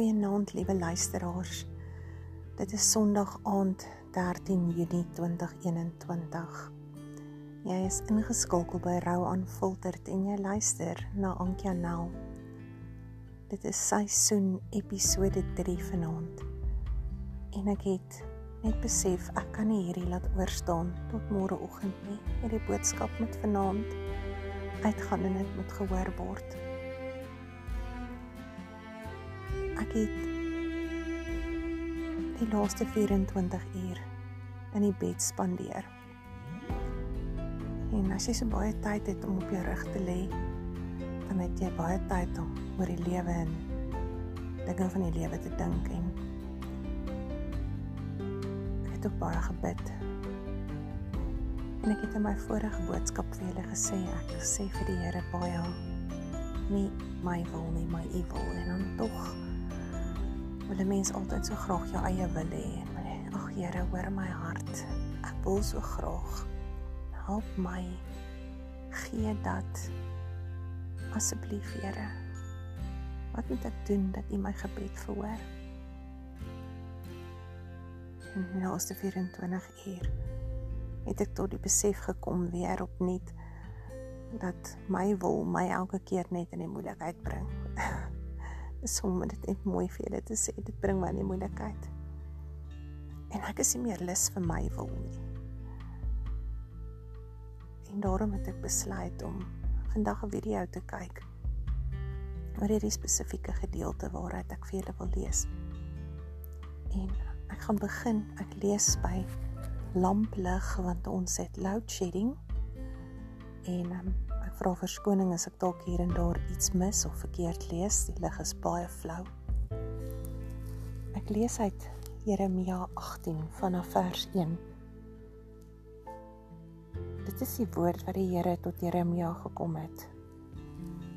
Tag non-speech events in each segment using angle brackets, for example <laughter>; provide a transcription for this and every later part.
Goeienaand, liewe luisteraars. Dit is Sondag aand 13 Junie 2021. Jy is ingeskakel by Rou aanfilterd en jy luister na Ankianel. Dit is seisoen episode 3 vanaand. En ek het net besef ek kan nie hierdie laat oorstaan tot môreoggend nie. Hierdie boodskap moet vanaand uitgaan en dit moet gehoor word. Ek het die laaste 24 uur in die bed spandeer. En as jy so baie tyd het om op jou rug te lê, dan het jy baie tyd om oor die lewe en dinge van die lewe te dink en ek het ook baie gebid. En ek het in my vorige boodskap vir julle gesê, ek sê vir die Here baie nie my wil nie, my evil en dan tog wil 'n mens altyd so graag jou eie wil hê. Ag Here, hoor my hart. Ek wil so graag. Help my gee dat asseblief Here. Wat moet ek doen dat U my gebed verhoor? Nou is dit 24 uur. Het ek tot die besef gekom weer opnuut dat my wil my elke keer net in die moeilikheid bring. <laughs> is om dit net mooi vir julle te sê. Dit bring my in die moeilikheid. En ek is nie meer lus vir my wil nie. En daarom het ek besluit om vandag 'n video te kyk oor hierdie spesifieke gedeelte waaruit ek vir julle wil lees. En ek gaan begin. Ek lees by lamplig want ons het load shedding. En um, vra verskoning as ek dalk hier en daar iets mis of verkeerd lees. Die lig is baie flou. Ek lees uit Jeremia 18 vanaf vers 1. Dit is die woord wat die Here tot Jeremia gekom het.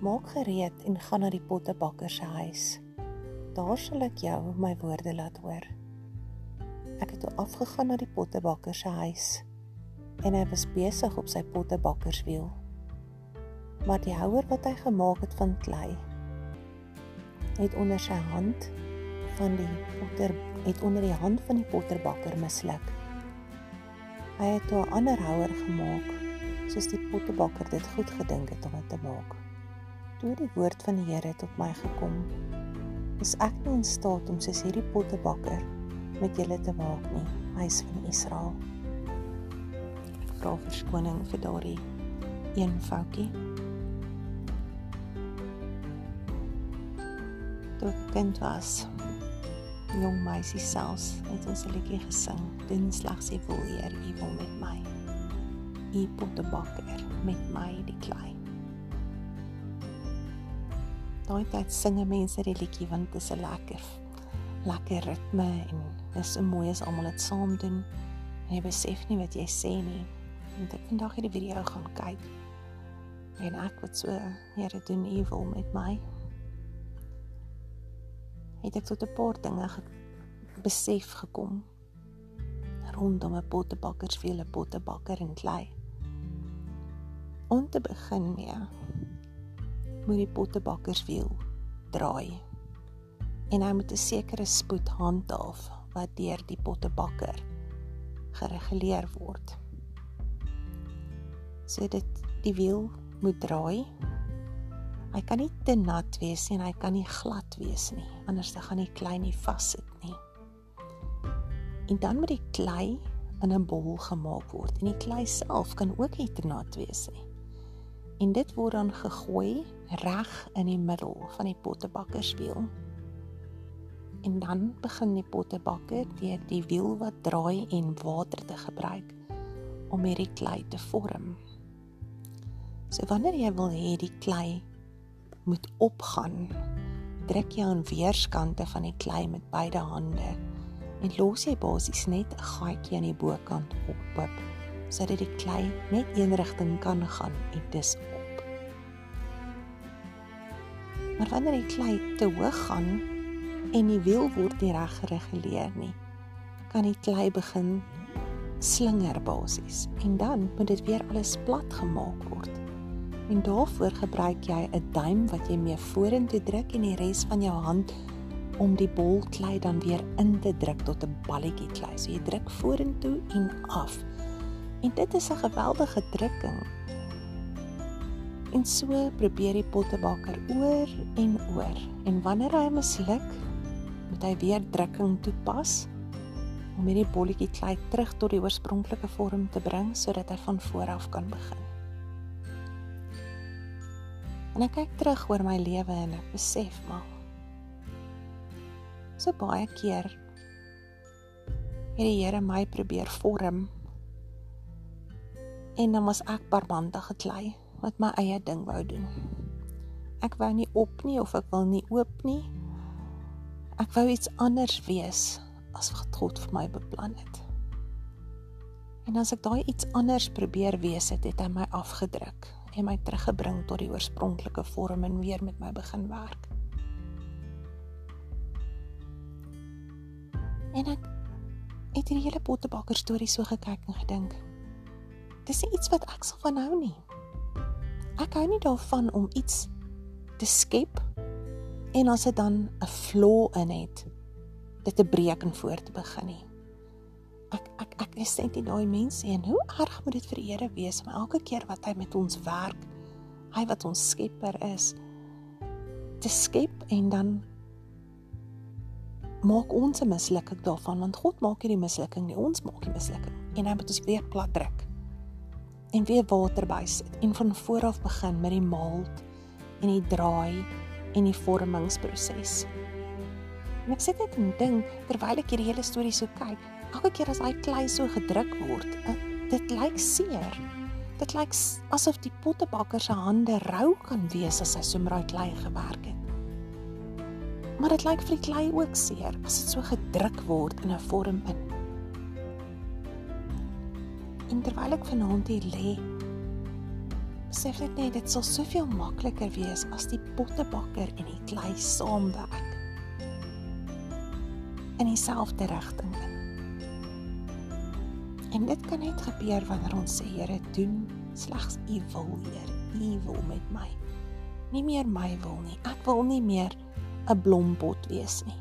Maak gereed en gaan na die pottebakker se huis. Daar sal ek jou my woorde laat hoor. Ek het toe afgegaan na die pottebakker se huis en hy was besig op sy pottebakkerswiel maar die houer wat hy gemaak het van klei het onder sy hand van die potter het onder die hand van die potterbakker misluk. Hy het 'n ander houer gemaak soos die potterbakker dit goed gedink het om dit te maak. Toe die woord van die Here tot my gekom, is ek nie in staat om soos hierdie potterbakker met julle te maak nie, huis van Israel. Ek vra verskoning vir daardie een foutjie. Kind was. Jong meisie selfs het ons 'n liedjie gesing. Doen slegs die wil Heer, U wil met my. U potte bakker met my die klei. Daai tyd singe mense die liedjie want dit is 'n lekker lekker ritme en dit is so mooi as almal dit saam doen. En jy besef nie wat jy sê nie. Want ek vandag hierdie video gaan kyk. En ek wat so Here doen U wil met my het ek tot 'n paar dinge ge besef gekom rondom 'n pottebakkers vir 'n pottebakker in klei. Om te begin mee moet die pottebakkerswiel draai en hy moet 'n sekere spoed handhaaf wat deur die pottebakker gereguleer word. So dit die wiel moet draai Hy kan nie te nat wees nie en hy kan nie glad wees nie, anders dan gaan die klei nie vassit nie. En dan moet die klei in 'n bol gemaak word en die klei self kan ook nie te nat wees nie. En dit word dan gegooi reg in die middel van die pottebakkerswiel. En dan begin die pottebakker deur die wiel wat draai en water te gebruik om hierdie klei te vorm. So wanneer jy wil hê die klei moet opgaan. Druk jy aan weerskante van die klei met beide hande en los jy basies net 'n gaatjie aan die bokant op oop sodat die klei net een rigting kan gaan en dis op. Maar wanneer die klei te hoog gaan en die wiel word nie reg gereguleer nie, kan die klei begin slinger basies en dan moet dit weer alles plat gemaak word. En daarvoor gebruik jy 'n duim wat jy mee vorentoe druk en die res van jou hand om die bol klei dan weer in te druk tot 'n balletjie klei. So jy druk vorentoe en af. En dit is 'n geweldige drukking. En so probeer die pottebakker oor en oor. En wanneer hy misluk, moet hy weer drukking toepas om hierdie bolletjie klei terug tot die oorspronklike vorm te bring sodat hy van voor af kan begin. En ek kyk terug oor my lewe en ek besef maar so baie keer het die Here my probeer vorm en dan was ek barbandig geklei wat my eie ding wou doen. Ek wou nie op nie of ek wil nie oop nie. Ek wou iets anders wees as wat God vir my beplan het. En as ek daai iets anders probeer wees het, het hy my afgedruk en my teruggebring tot die oorspronklike vorm en weer met my begin werk. En ek het hierdie hele pottebakker storie so gekyk en gedink. Dis iets wat ek sal van hou nie. Ek hou nie daarvan om iets te skep en as dit dan 'n flaw in het, dit te breek en voor te begin nie ek ek ek is net nie daai mense en hoe erg moet dit vir die Here wees om elke keer wat hy met ons werk, hy wat ons skepper is, te skep en dan maak ons 'n mislukking daarvan want God maak nie die mislukking nie, ons maak die mislukking en hy moet ons weer plat druk en weer water bysit en van voor af begin met die malt en die draai en die vormingsproses. En ek sit net en dink terwyl ek hierdie hele storie so kyk, elke keer as daai klei so gedruk word, uh, dit lyk seer. Dit lyk asof die pottebakker se hande rou kan wees as hy so met daai klei gewerk het. Maar dit lyk vir die klei ook seer as dit so gedruk word in 'n vorm in. En terwyl ek vanaand hier lê, besef ek net dit sal soveel makliker wees as die pottebakker en die klei saamwerk in dieselfde rigting in. En dit kan net gebeur wanneer ons sê Here, doen slegs U wil, Heer, U wil met my. Nie meer my wil nie. Ek wil nie meer 'n blompot wees nie.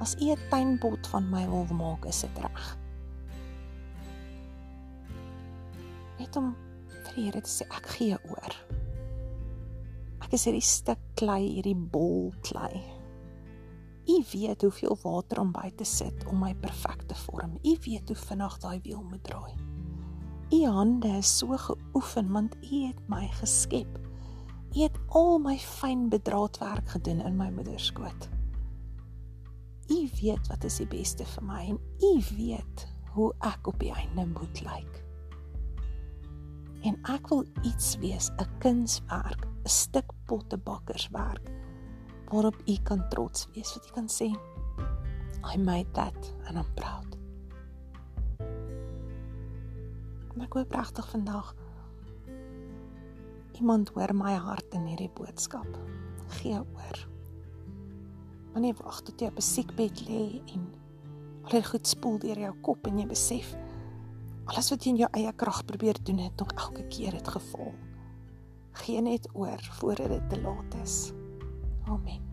As U 'n tuinpot van my wil maak, is dit reg. Net om vir Here te sê ek gee oor. Ek is hierdie stuk klei, hierdie bol klei. U weet hoeveel water om by te sit om my perfek te vorm. U weet hoe vinnig daai wiel moet draai. U hande is so geoefen want U het my geskep. U het al my fyn bedraadwerk gedoen in my moeder se skoot. U weet wat is die beste vir my en U weet hoe ek op die einde moet lyk. En ek wil iets wees, 'n kunswerk, 'n stuk pottebakkerswerk waarop u kan trots wees wat u kan sê I made that and I'm proud. Maar ek hoop regtig vandag iemand hoor my hart in hierdie boodskap. Gee oor. Wanneer wag tot jy op 'n siekbed lê en al die goed spoel deur jou kop en jy besef alles wat jy in jou eie krag probeer doen het nog elke keer het geval. Gee net oor voordat dit te laat is. Oh, man.